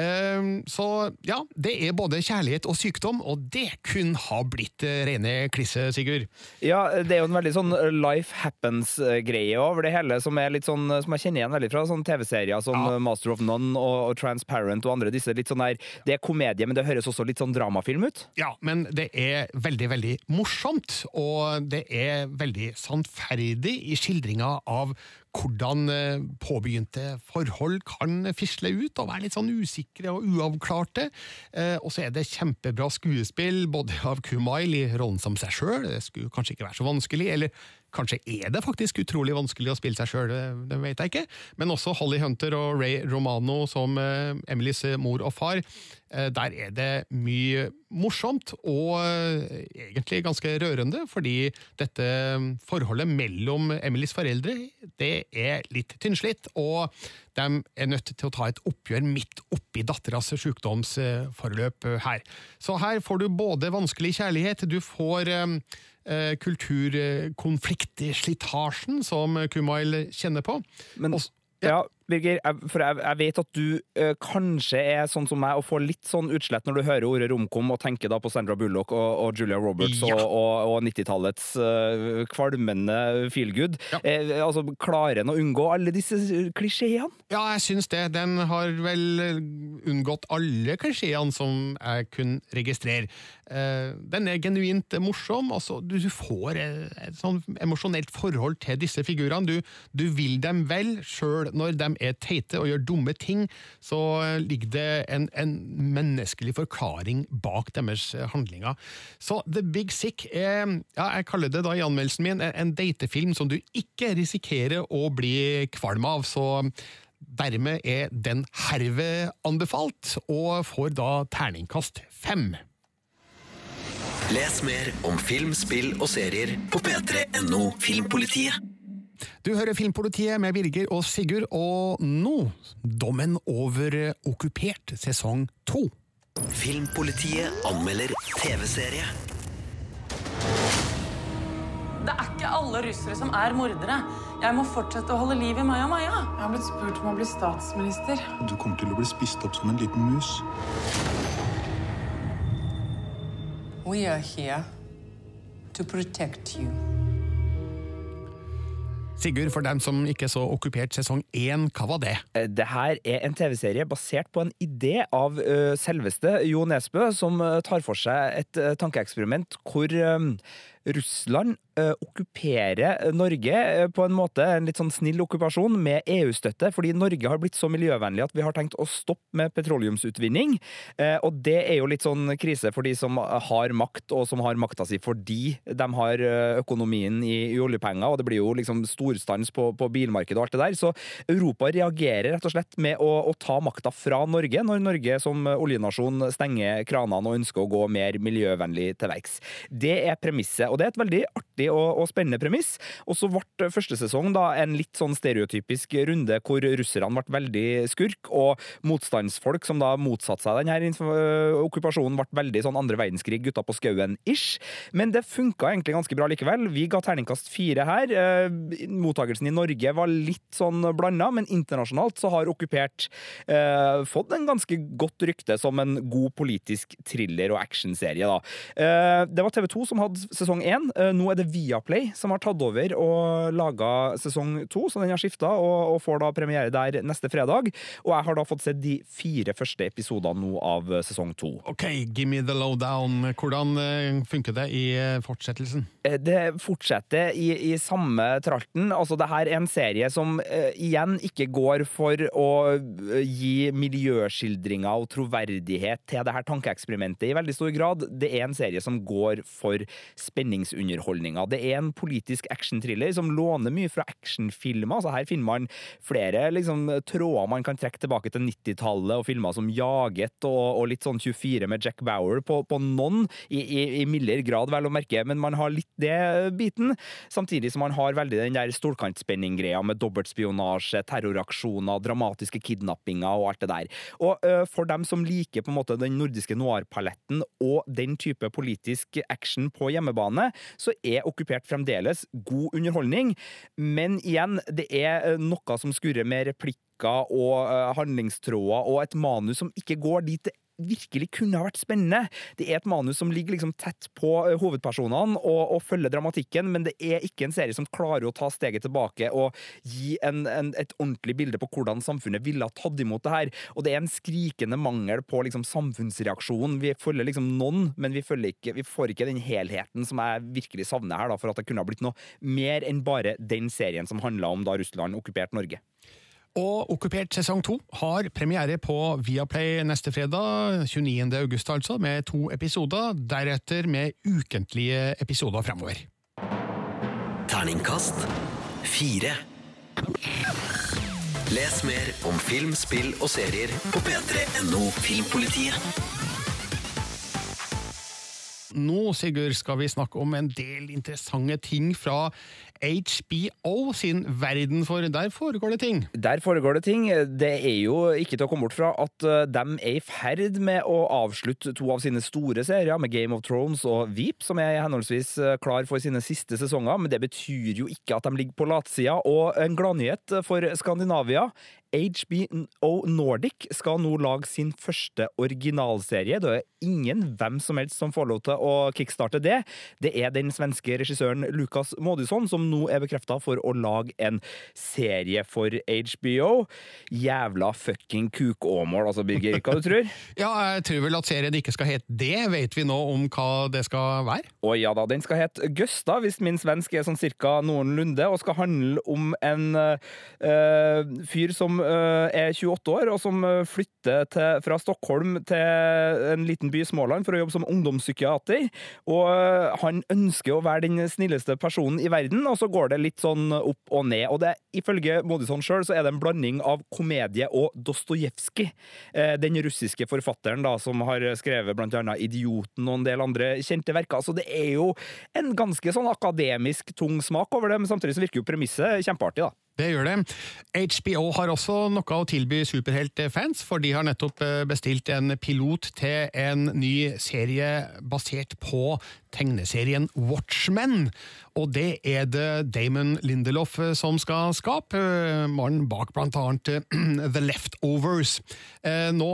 Ehm, Så ja, det er både kjærlighet og sykdom, og det kunne ha blitt eh, rene klisse, Sigurd. Ja, det er jo en veldig sånn life happens-greie over det hele, som er litt sånn, som jeg kjenner igjen veldig fra sånn TV-serier som Master of None og, og Transparent og andre. disse litt sånn der, Det er komedie, men det høres også litt sånn dramafilm ut. Ja, men det er veldig, veldig morsomt, og det er veldig sannferdig i skildringa av hvordan eh, påbegynte forhold kan fisle ut og være litt sånn usikre og uavklarte. Eh, Og så er det kjempebra skuespill, både av Kumail i rollen som seg sjøl, det skulle kanskje ikke være så vanskelig, eller kanskje er det faktisk utrolig vanskelig å spille seg sjøl, det, det vet jeg ikke, men også Holly Hunter og Ray Romano som eh, Emilys mor og far. Eh, Der er det mye morsomt, og eh, egentlig ganske rørende, fordi dette forholdet mellom Emilys foreldre det er litt tynnslitt, og de er nødt til å ta et oppgjør midt oppi datteras sykdomsforløp her. Så her får du både vanskelig kjærlighet, du får eh, i slitasjen som Kumail kjenner på. Men, Også, ja. ja, Birger, jeg, for jeg, jeg vet at du eh, kanskje er sånn som meg og får litt sånn utslett når du hører ordet romkom og tenker da på Sandra Bullock og, og Julia Roberts Ja. og, og, og 90-tallets eh, kvalmende feelgood. Eh, altså, klarer en å unngå alle disse klisjeene? Ja, jeg syns det. Den har vel unngått alle klisjeene som jeg kunne registrere. Eh, Den er genuint morsom. Altså, du du får et, et sånn emosjonelt forhold til disse figurene. Du, du vil dem vel, sjøl når de er teite og gjør dumme ting, så ligger det en, en menneskelig forklaring bak deres eh, handlinger. Så The Big Sick er, ja, jeg kaller det da i anmeldelsen min, en datefilm som du ikke risikerer å bli kvalm av. så Dermed er den herved anbefalt, og får da terningkast fem. Les mer om film, spill og serier på p3.no Filmpolitiet. Du hører Filmpolitiet med Birger og Sigurd, og nå dommen over Okkupert sesong to. Filmpolitiet anmelder TV-serie. Det er ikke alle russere som er mordere. Jeg må fortsette å holde liv i Maja Maja. Jeg har blitt spurt om å bli statsminister. Du kommer til å bli spist opp som en liten mus. We are here to protect you. Sigurd, for dem som ikke så Okkupert sesong én, hva var det? Eh, Det her er en TV-serie basert på en idé av ø, selveste Jo Nesbø, som tar for seg et tankeeksperiment hvor Russland ø, okkuperer Norge ø, på en måte, en litt sånn snill okkupasjon, med EU-støtte, fordi Norge har blitt så miljøvennlig at vi har tenkt å stoppe med petroleumsutvinning. Eh, Og det er jo litt sånn krise for de som har makt, og som har makta si fordi de har økonomien i, i oljepenger, og det blir jo liksom storstans på, på bilmarkedet og alt det der. Så Europa reagerer rett og slett med å, å ta makta fra Norge, når Norge som oljenasjon stenger kranene og ønsker å gå mer miljøvennlig til verks. Det er premisset, og det er et veldig artig og, og spennende premiss. Og så ble første sesong da en litt sånn stereotypisk runde hvor russerne ble veldig skurk, og motstandsfolk som da motsatte seg denne inf- okkupasjonen, ble veldig sånn andre verdenskrig, gutta på skauen-ish. Men det funka egentlig ganske bra likevel. Vi ga terningkast fire her. Mottakelsen Mottagelsen i Norge var litt sånn blanda, men internasjonalt så har Okkupert eh, fått en ganske godt rykte som en god politisk thriller og actionserie. da. Eh, det var TV 2 som hadde sesong én. Eh, nå er det Viaplay som har tatt over og laga sesong to, så den har skifta og, og får da premiere der neste fredag. Og jeg har da fått sett de fire første episodene nå av eh, sesong to. Ok, give me the lowdown. Hvordan eh, funker det i fortsettelsen? Det fortsetter i, i samme tralten. Altså, det her er en serie som uh, igjen ikke går for å gi miljøskildringer og troverdighet til det her tankeeksperimentet i veldig stor grad. Det er en serie som går for spenningsunderholdninga. Det er en politisk actionthriller som låner mye fra actionfilmer. Altså, her finner man flere liksom, tråder man kan trekke tilbake til 90-tallet, og filmer som Jaget og, og litt sånn 24 med Jack Bauer på, på noen, i, i, i mildere grad, vel å merke, men man har litt det biten. Samtidig som man har veldig den der stolkantspenning-greia med dobbeltspionasje, terroraksjoner, dramatiske kidnappinger og alt det der. Og ø, for dem som liker på en måte den nordiske noir-paletten og den type politisk action på hjemmebane, utseende, så er Okkupert fremdeles god underholdning. Men igjen, det er eh, noe som skurrer med replikker og eh, handlingstråder og et manus som ikke går dit det virkelig kunne ha vært spennende. Det er et manus som ligger liksom tett på eh, hovedpersonene og, og følger dramatikken, men det er ikke en serie som klarer å ta steget tilbake og gi en, en, et ordentlig bilde på hvordan samfunnet ville ha tatt imot det her. Og det er en skrikende mangel på liksom, samfunnsreaksjon. Vi følger liksom noen, men vi, ikke, vi, får ikke den helheten som jeg virkelig savner her, da, for at det kunne ha blitt noe mer enn bare den serien som handla om da Russland okkuperte Norge. Og Okkupert sesong to har premiere på Viaplay neste fredag, 29. august altså, med to episoder. Deretter med ukentlige episoder fremover. Terningkast fire. Les mer om film, spill og serier på p3.no Filmpolitiet. Nå, Sigurd, skal vi snakke om en del interessante ting fra HBO sin verden, for der foregår det ting. Der foregår det ting. Det er jo ikke til å komme bort fra at eh, de er i ferd med å avslutte to av sine store serier, med Game of Thrones og Veep, som er henholdsvis eh, klar for sine siste sesonger. Men det betyr jo ikke at de ligger på latsida. Og en gladnyhet for Skandinavia HBO Nordic skal nå lage sin første originalserie. Det er ingen hvem som helst som får lov til å kickstarte det. Det er den svenske regissøren Lukas Maudisson som nå er bekrefta for å lage en serie for HBO. Jævla fucking kukåmål, altså, Birger. Hva du tror *laughs* ja, jeg tror vel at serien ikke skal hete det. Vet vi nå om hva det skal være? Å ja da, den skal hete Gusta, hvis min svensk er sånn cirka noenlunde, og skal handle om en øh, fyr som øh, er 28 år, og som flytter til, fra Stockholm til en liten by i Småland for å jobbe som ungdomspsykiater. Og han ønsker å være den snilleste personen i verden, og så går det litt sånn opp og ned. Og det, ifølge Modison sjøl så er det en blanding av komedie og Dostojevskij. Uh, den russiske forfatteren da, som har skrevet blant annet Idioten og en del andre kjente verker. Så det er jo en ganske sånn akademisk tung smak over det, men samtidig så virker jo premisset kjempeartig, da. Det gjør det. HBO har også noe å tilby superheltfans, for de har nettopp bestilt en pilot til en ny serie basert på tegneserien Watchmen. Og det er det Damon Lindelof som skal skape, mannen bak blant annet *clears throat* The Leftovers. Nå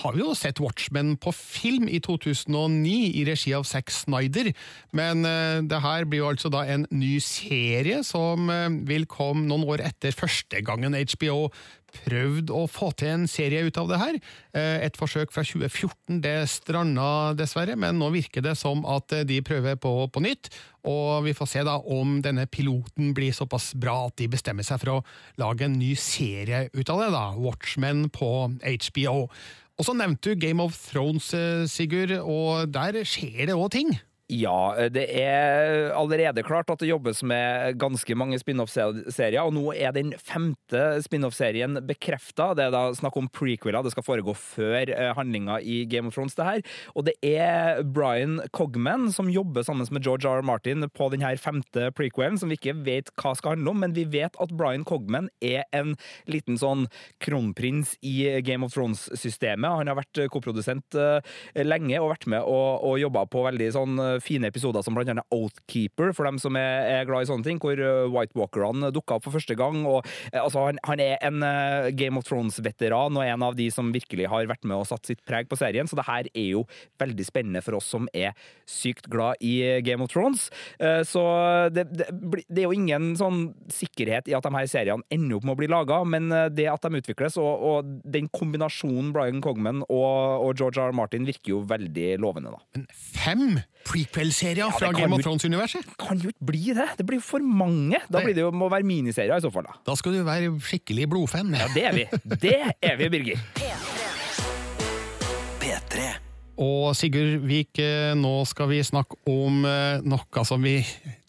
har vi jo sett Watchmen på film i 2009 i regi av Zack Snyder, men det her blir jo altså da en ny serie som vil komme noen år etter første gangen HBO prøvd å få til en serie ut av det her. Et forsøk fra 2014 det stranda dessverre, men nå virker det som at de prøver på på nytt. Og vi får se da om denne piloten blir såpass bra at de bestemmer seg for å lage en ny serie ut av det. da, Watchmen på HBO. Og så nevnte du Game of Thrones, Sigurd, og der skjer det òg ting. Ja, det er allerede klart at det jobbes med ganske mange spin-off-serier, og nå er den femte spin-off-serien bekrefta. Det er da snakk om prequeler, det skal foregå før handlinga i Game of Thrones, det her. Og det er Brian Cogman som jobber sammen med George R. R. Martin på denne femte prequelen, som vi ikke vet hva skal handle om, men vi vet at Brian Cogman er en liten sånn kronprins i Game of Thrones-systemet. Han har vært koprodusent lenge og vært med og, og jobba på veldig sånn fine episoder som blant annet Oathkeeper, for dem som er, er glad i sånne ting, hvor White Walkerne dukka opp for første gang. og altså, han, han, er en uh, Game of Thrones-veteran og en av de som virkelig har vært med og satt sitt preg på serien, så det her er jo veldig spennende for oss som er sykt glad i Game of Thrones. Så det, det, det, er jo ingen sånn sikkerhet i at de her seriene ender opp med å bli laga, men det at de utvikles, og, og den kombinasjonen Brian Cogman og, og George R. Martin virker jo veldig lovende, da. Men fem prequel-serier fra Game of Thrones-universet? Kan jo ikke bli det! Det blir for mange! Da blir det jo, må være miniserier i så fall. Da Da skal du være skikkelig blodfan. Ja, det er vi. Det er vi, Birger. P3. Og Sigurd Vik, nå skal vi snakke om noe som vi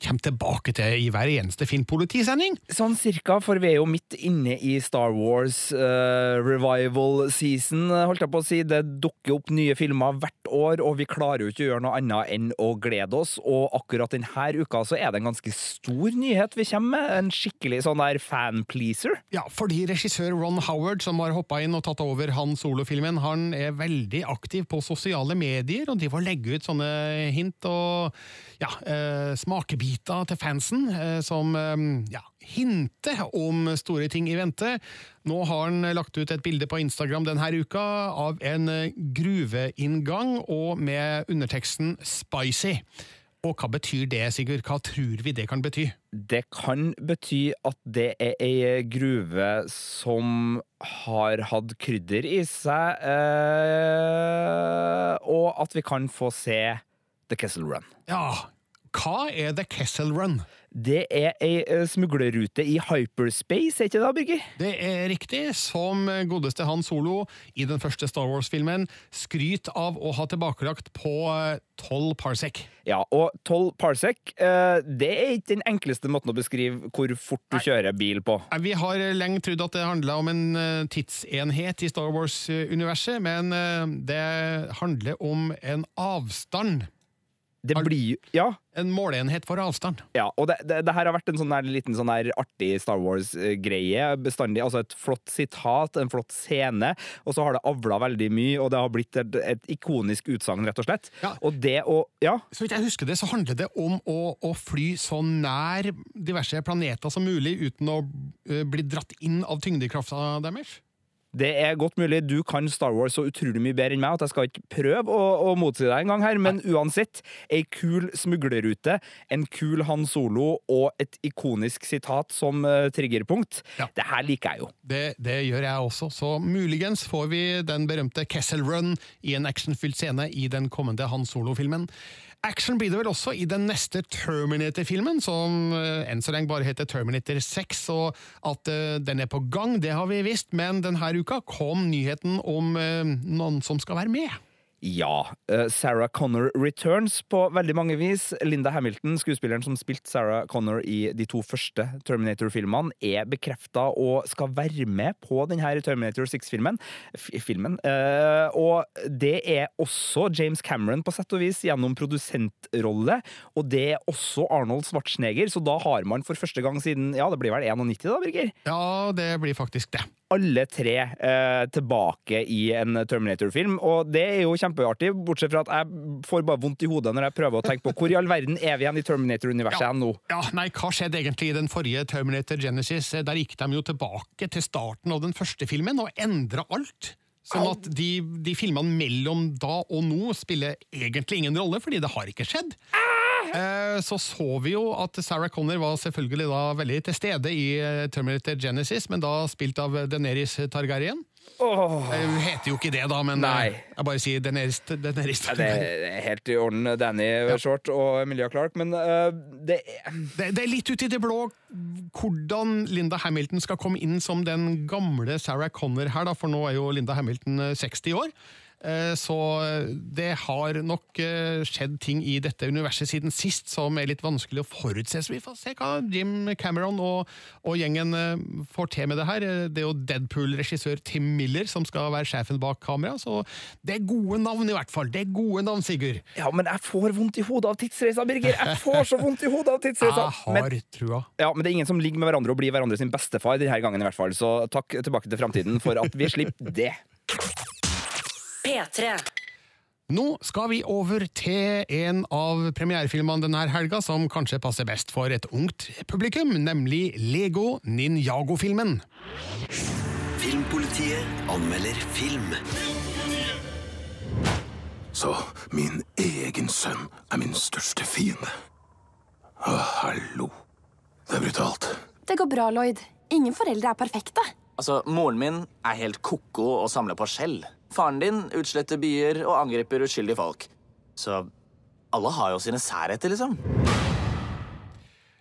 kommer tilbake til i hver eneste Filmpolitisending. Sånn cirka, for vi er jo midt inne i Star Wars uh, revival season, holdt jeg på å si. Det dukker opp nye filmer hvert år, og vi klarer jo ikke å gjøre noe annet enn å glede oss. Og akkurat denne uka så er det en ganske stor nyhet vi kommer med. En skikkelig sånn der fan-pleaser. Ja, fordi regissør Ron Howard, som har hoppa inn og tatt over Han Solo-filmen, han er veldig aktiv på sosiale medier og driver og legger ut sånne hint og ja, uh, smakebiter til fansen, eh, som eh, ja, hinter om store ting i vente. Nå har han lagt ut et bilde på Instagram denne uka av en eh, gruveinngang, og med underteksten 'spicy'. Og hva betyr det, Sigurd? Hva tror vi det kan bety? Det kan bety at det er ei gruve som har hatt krydder i seg, eh, og at vi kan få se The Kessel Run. Ja, hva er The Kessel Run? Det er ei eh, smuglerrute i hyperspace, er ikke det, Birger? Det er riktig, som godeste Han Solo i den første Star Wars-filmen skryter av å ha tilbakelagt på 12 parsec. Ja, og 12 parsec, eh, det er ikke den enkleste måten å beskrive hvor fort du kjører bil på. Vi har lenge trodd at det handla om en eh, tidsenhet i Star Wars-universet, men eh, det handler om en avstand. Det blir Ja. En måleenhet for avstand. Ja, og det, det, det her har vært en sånn der, liten sånn der artig Star Wars-greie. bestandig, altså Et flott sitat, en flott scene, og så har det avla veldig mye, og det har blitt et, et ikonisk utsagn, rett og slett. Og det å Ja? Så vidt jeg husker det, så handler det om å, å fly så nær diverse planeter som mulig uten å eh, bli dratt inn av tyngdekrafta deres. Det er godt mulig du kan Star Wars så utrolig mye bedre enn meg at jeg skal ikke prøve å, å motsi deg en gang her, men uansett, ei kul smuglerrute, en kul Han Solo og et ikonisk sitat som uh, triggerpunkt. Det her liker jeg jo. Det, det, gjør jeg også, så muligens får vi den berømte Kessel Run i en actionfylt scene i den kommende Han Solo-filmen. Action blir det vel også i den neste Terminator-filmen, som uh, enn så lenge bare heter Terminator 6. Og at uh, den er på gang, det har vi visst, men denne uka kom nyheten om uh, noen som skal være med. Ja. Sarah Connor returns på veldig mange vis. Linda Hamilton, skuespilleren som spilte Sarah Connor i de to første Terminator-filmene, er bekrefta og skal være med på denne Terminator 6-filmen. Filmen. Og det er også James Cameron på sett og vis gjennom produsentrolle, og det er også Arnold Schwarzenegger, så da har man for første gang siden ja, det blir vel 91 da, Birger? Ja, det blir faktisk det alle tre eh, tilbake i en Terminator-film. Og det er jo kjempeartig, bortsett fra at jeg får bare vondt i hodet når jeg prøver å tenke på hvor i all verden er vi igjen i Terminator-universet ja, nå? Ja, nei, hva skjedde egentlig i den forrige Terminator Genesis? Der gikk de jo tilbake til starten av den første filmen og endra alt. Sånn at de, de filmene mellom da og nå spiller egentlig ingen rolle, fordi det har ikke skjedd. Eh, så så vi jo at Sarah Connor var selvfølgelig da veldig til stede i eh, Terminator Genesis, men da spilt av Deneris Targaryen. Oh. Hun heter jo ikke det, da, men Nei. jeg bare sier den Deneris ja, Det er helt i orden, Danny ja. Short og Emilia Clark, men uh, det, det, det er litt ut i det blå hvordan Linda Hamilton skal komme inn som den gamle Sarah Connor her, da, for nå er jo Linda Hamilton 60 år. Så det har nok skjedd ting i dette universet siden sist som er litt vanskelig å forutse. Så vi får se hva Jim Cameron og, og gjengen får til med det her. Det er jo Deadpool-regissør Tim Miller som skal være sjefen bak kamera, så det er gode navn i hvert fall. Det er gode navn, Sigurd. Ja, men jeg får vondt i hodet av tidsreisa, Birger! Jeg får så vondt i hodet av tidsreisa! *laughs* Jeg har men, trua. Ja, men det er ingen som ligger med hverandre og blir hverandre sin bestefar denne gangen, i hvert fall. Så takk tilbake til framtiden for at vi slipper det. P3. Nå skal vi over til en av premierefilmene denne helga som kanskje passer best for et ungt publikum, nemlig Lego Ninjago-filmen. Filmpolitiet anmelder film. Så min egen sønn er min største fiende. Å, hallo. Det er brutalt. Det går bra, Lloyd. Ingen foreldre er perfekte. Altså, Moren min er helt ko-ko og samler på skjell. Faren din utsletter byer og angriper uskyldige folk. Så alle har jo sine særheter, liksom.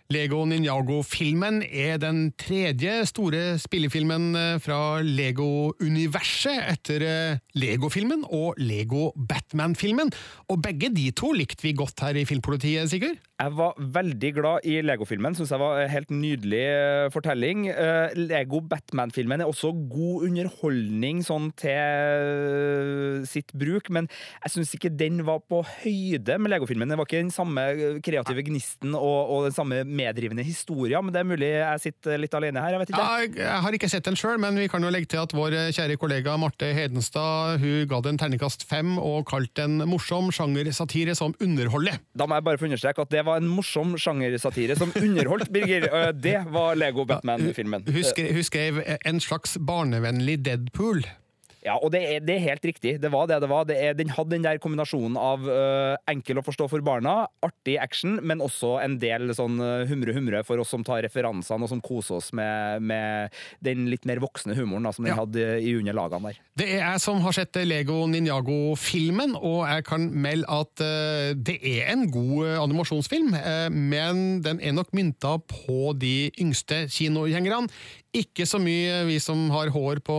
Lego Ninjago-filmen er den tredje store spillefilmen fra Lego-universet etter Lego-filmen og Lego Batman-filmen. Og begge de to likte vi godt her i Filmpolitiet, Sigurd? Jeg var veldig glad i Lego-filmen. Syns jeg var en helt nydelig eh, fortelling. Eh, Lego Batman-filmen er også god underholdning sånn til sitt bruk, men jeg syns ikke den var på høyde med Lego-filmen. Det var ikke den samme kreative gnisten og, og den samme meddrivende historien, men det er mulig jeg sitter litt alene her. Jeg vet ikke. Ja, jeg har ikke sett den sjøl, men vi kan jo legge til at vår kjære kollega Marte Hedenstad hun ga den terningkast fem og kalte den morsom sjangersatire som underholder. Da må jeg bare få understreke at det var en morsom sjangersatire som underholdt, Birger. Det var Lego Batman-filmen. Hun hun skrev en slags barnevennlig Deadpool. Ja, og det er, det er helt riktig. Det var det det var. Det er, den hadde den der kombinasjonen av uh, enkel å forstå for barna, artig action, men også en del sånn øh, humre-humre for oss som tar referansene og som koser oss med, med den litt mer voksne humoren da, som den Ja. hadde i under lagene der. Det er jeg som har sett Lego Ninjago-filmen, og jeg kan melde at uh, det er en god animasjonsfilm, uh, men den er nok mynta på de yngste kinogjengerne. Ikke så mye vi som har hår på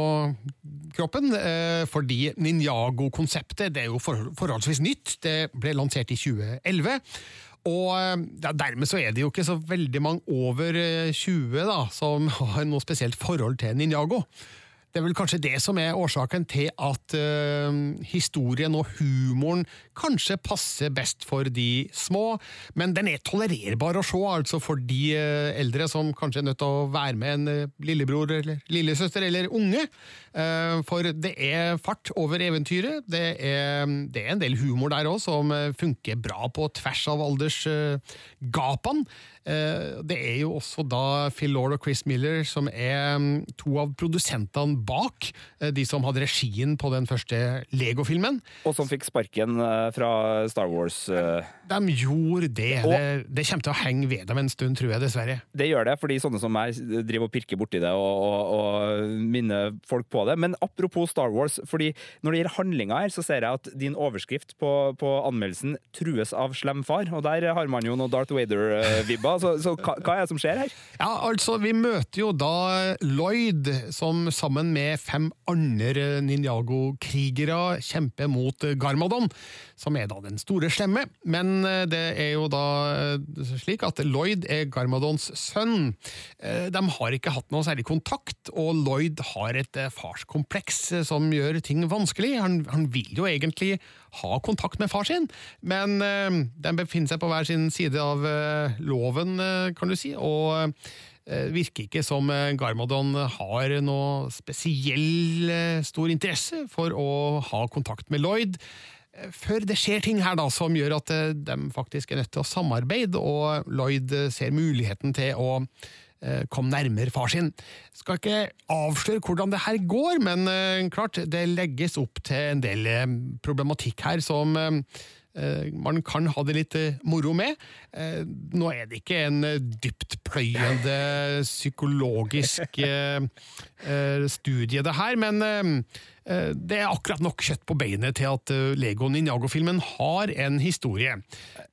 kroppen, eh, fordi Ninjago-konseptet det er jo forholdsvis nytt. Det ble lansert i 2011. Og eh, ja, dermed så er det jo ikke så veldig mange over eh, 20 da, som *laughs* har noe spesielt forhold til Ninjago. Det er vel kanskje det som er årsaken til at uh, historien og humoren kanskje passer best for de små, men den er tolererbar å se, altså for de uh, eldre som kanskje er nødt til å være med en eh, lillebror eller lillesøster eller unge. For det er fart over eventyret, det er, det er en del humor der òg som funker bra på tvers av aldersgapene. Eh, Det er jo også da Phil Lord og Chris Miller som er mm, to av produsentene bak, eh, de som hadde regien på den første Lego-filmen. Og som fikk sparken øh, fra Star Wars. De gjorde det. det. Det kommer til å henge ved dem en stund, tror jeg, dessverre. Det gjør det, fordi sånne som meg driver og pirker borti det og, og, og minner folk på det. Men apropos Star Wars, fordi når det gjelder handlinga her, så ser jeg at din overskrift på, på anmeldelsen 'trues av slem far', og der har man jo noe Darth Vader-vibber. Så, så hva, hva er det som skjer her? Ja, altså, vi møter jo da Lloyd, som sammen med fem andre Ninjago-krigere kjemper mot Garmadon, som er da den store slemme. Men eh, det er jo da eh, slik at Lloyd er Garmadons sønn. Eh, De har ikke hatt noe særlig kontakt, og Lloyd har et farskompleks som gjør ting vanskelig. Han, han vil jo egentlig ha kontakt med far sin, men den de befinner seg på hver sin side av eh, loven, eh, kan du si. og eh, virker ikke som eh, Garmadon har noe spesiell eh, stor interesse for å ha kontakt med Lloyd. Eh, Før det skjer ting her da som gjør at eh, de faktisk er nødt til å samarbeide, og Lloyd eh, ser muligheten til å eh, komme nærmere far sin. Skal ikke avsløre hvordan det her går, men eh, klart, det legges opp til en del eh, problematikk her som man kan ha det litt moro med. Nå er det ikke en dyptpløyende psykologisk *laughs* studie, det her, men det er akkurat nok kjøtt på beinet til at Lego Ninjago-filmen har en historie.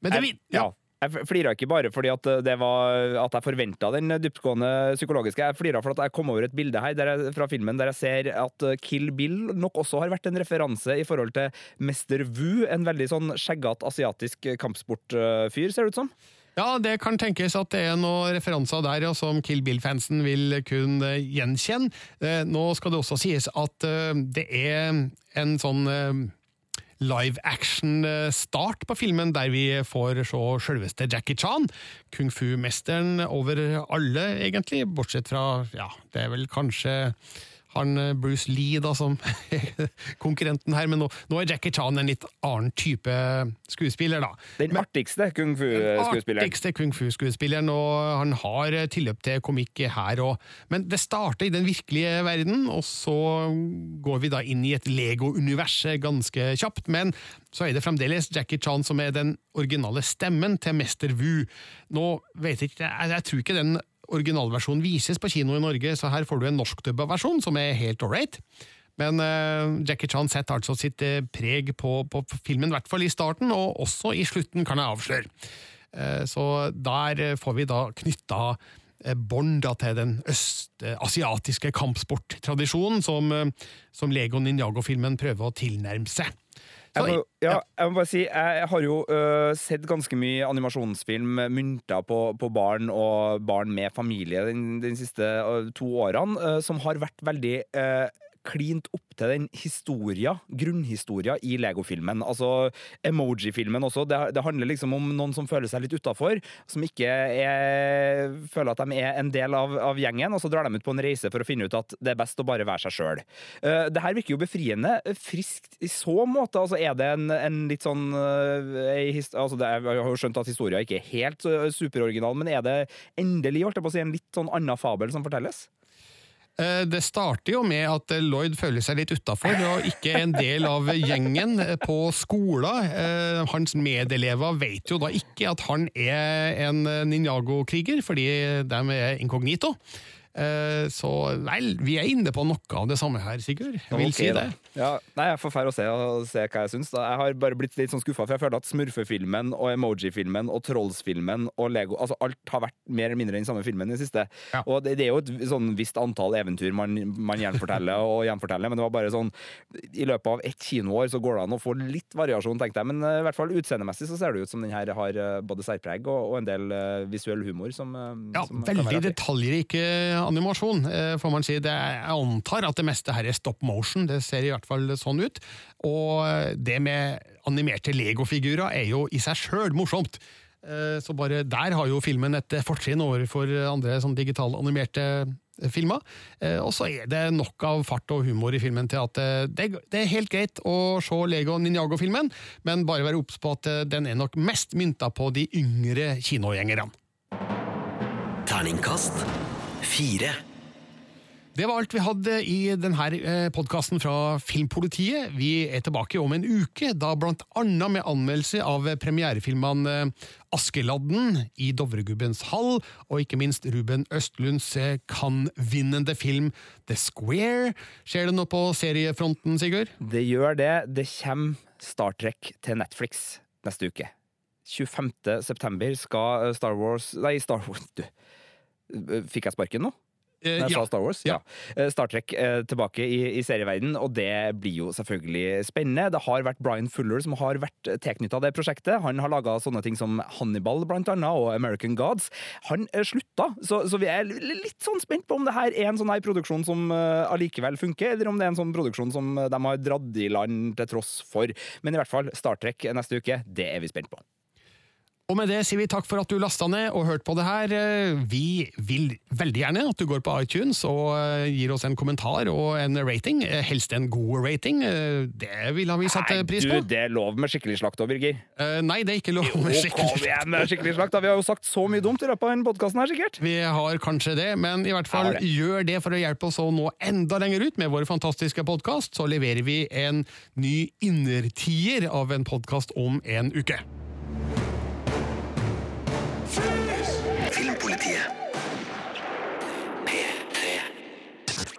Men det, ja. Jeg flira ikke bare fordi at, det var, at jeg forventa den dyptgående psykologiske. Jeg flira at jeg kom over et bilde her jeg, fra filmen der jeg ser at Kill Bill nok også har vært en referanse i forhold til Mester Wu, en veldig sånn skjeggete asiatisk kampsportfyr, ser det ut som. Ja, det kan tenkes at det er noen referanser der ja, som Kill Bill-fansen vil kunne gjenkjenne. Eh, Nå skal det også sies at eh, det er en sånn eh, live action-start på filmen, der vi får se selveste Jackie Chan. Kung fu-mesteren over alle, egentlig, bortsett fra Ja, det er vel kanskje han eh, Bruce Lee da, som *laughs* konkurrenten her, men nå, nå er Jackie Chan en litt annen type skuespiller, da. Den artigste kung fu-skuespilleren. Artigste kung fu-skuespilleren, og han har eh, tilløp til komikk her òg. Men det starter i den virkelige verden, og så går vi da inn i et Lego-univers ganske kjapt. Men så er det fremdeles Jackie Chan som er den originale stemmen til Mester Wu. Nå vet jeg ikke, jeg, jeg tror ikke den originalversjonen vises på kino i Norge, så her får du en norskdubba versjon som er helt ålreit. Men uh, Jackie Chan setter altså sitt uh, preg på, på filmen, i hvert fall i starten, og også i slutten, kan jeg avsløre. Uh, så der får vi da knytta bånd til den østasiatiske kampsporttradisjonen som, som Lego Ninjago-filmen prøver å tilnærme seg. Jeg må, ja, jeg må bare si, jeg har jo uh, sett ganske mye animasjonsfilm mynta på, på barn og barn med familie de, siste uh, to årene, uh, som har vært veldig øh, klint opp til den historia, grunnhistoria i Lego-filmen. Altså emoji-filmen også. Det, det handler liksom om noen som føler seg litt utafor, som ikke er, føler at de er en del av, av gjengen, og så drar de ut på en reise for å finne ut at det er best å bare være seg sjøl. Uh, det her virker jo befriende friskt i så måte. Altså, er det en, en litt sånn uh, his, altså, det, Jeg har jo skjønt at historia ikke er helt uh, superoriginal, men er det endelig holdt jeg på å si, en litt sånn annen fabel som fortelles? Eh, Det starter jo med at Lloyd føler seg litt utafor og ikke en del av gjengen på skolen. Eh, Hans medelever vet jo da ikke at han er en Ninjago-kriger, fordi de er inkognito. Eh, Så vel, vi er inne på noe av det samme her, Sigurd. Jeg vil okay, si det. Ja, nei, Jeg får fære å se, og se hva jeg syns. da. Jeg har bare blitt litt sånn skuffa, for jeg føler at Smurfefilmen og Emoji-filmen og Trolls-filmen og Lego altså Alt har vært mer eller mindre den samme filmen i det siste. Og det, det er jo et sånn visst antall eventyr man, man gjenforteller og gjenforteller, men det var bare sånn I løpet av ett kinoår så går det an å få litt variasjon, tenkte jeg. Men uh, i hvert fall utseendemessig så ser det ut som den her har uh, både særpreg og, og en del uh, visuell humor som, Ja, som veldig artig. Animasjon, eh, får man si. Det, jeg antar at det meste her er stop motion, det ser i hvert fall sånn ut. Og eh, det med animerte legofigurer er jo i seg sjøl morsomt. Eh, Så bare der har jo filmen et fortrinn overfor andre sånn digitale animerte filmer. Og så er det nok av fart og humor i filmen til at det, det er helt greit å se Lego Ninjago-filmen, men bare være obs på at den er nok mest mynta på de yngre kinogjengerne. Terningkast fire. Det var alt vi hadde i denne podkasten fra Filmpolitiet. Vi er tilbake om en uke, da blant annet med anmeldelse av premierefilmene Askeladden i Dovregubbens hall, og ikke minst Ruben Østlunds eh, Cannes-vinnende film The Square. Skjer det noe på seriefronten, Sigurd? Det gjør det. Det kommer Star Trek til Netflix neste uke. 25. september skal Star Wars Nei, Star Wars du. Fikk jeg sparken nå? Eh, Når jeg ja. sa Star Wars? Ja. ja. Star Trek eh, tilbake i, i serieverden, og det blir jo selvfølgelig spennende. Det har vært Brian Fuller som har vært tilknytta det prosjektet. Han har laga sånne ting som Hannibal blant annet, og American Gods. Han eh, slutta, så, så vi er litt sånn spent på om det her er en sånn her produksjon som eh, allikevel funker, eller om det er en sånn produksjon som eh, de har dratt i land til tross for. Men i hvert fall, Star Trek neste uke, det er vi spent på. Og med det sier vi takk for at du lasta ned og hørte på det her. Vi vil veldig gjerne at du går på iTunes og eh, gir oss en kommentar og en rating. Eh, Helst en god rating. Eh, Det vil vi satt Nei, pris du, det er lov med skikkelig slakt òg, Birger. Uh, Nei, det er ikke lov med Jo, skikkelig kom igjen med skikkelig slakt. da. Vi har jo sagt så mye dumt i løpet av denne podkasten her, sikkert. Vi har kanskje det, men i hvert fall det. gjør det for å hjelpe oss å nå enda lenger ut med vår fantastiske podkast. Så leverer vi en ny innertier av en podkast om en uke. Filmpolitiet. P3.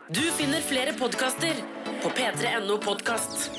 Du finner flere podkaster på p3.no podkast.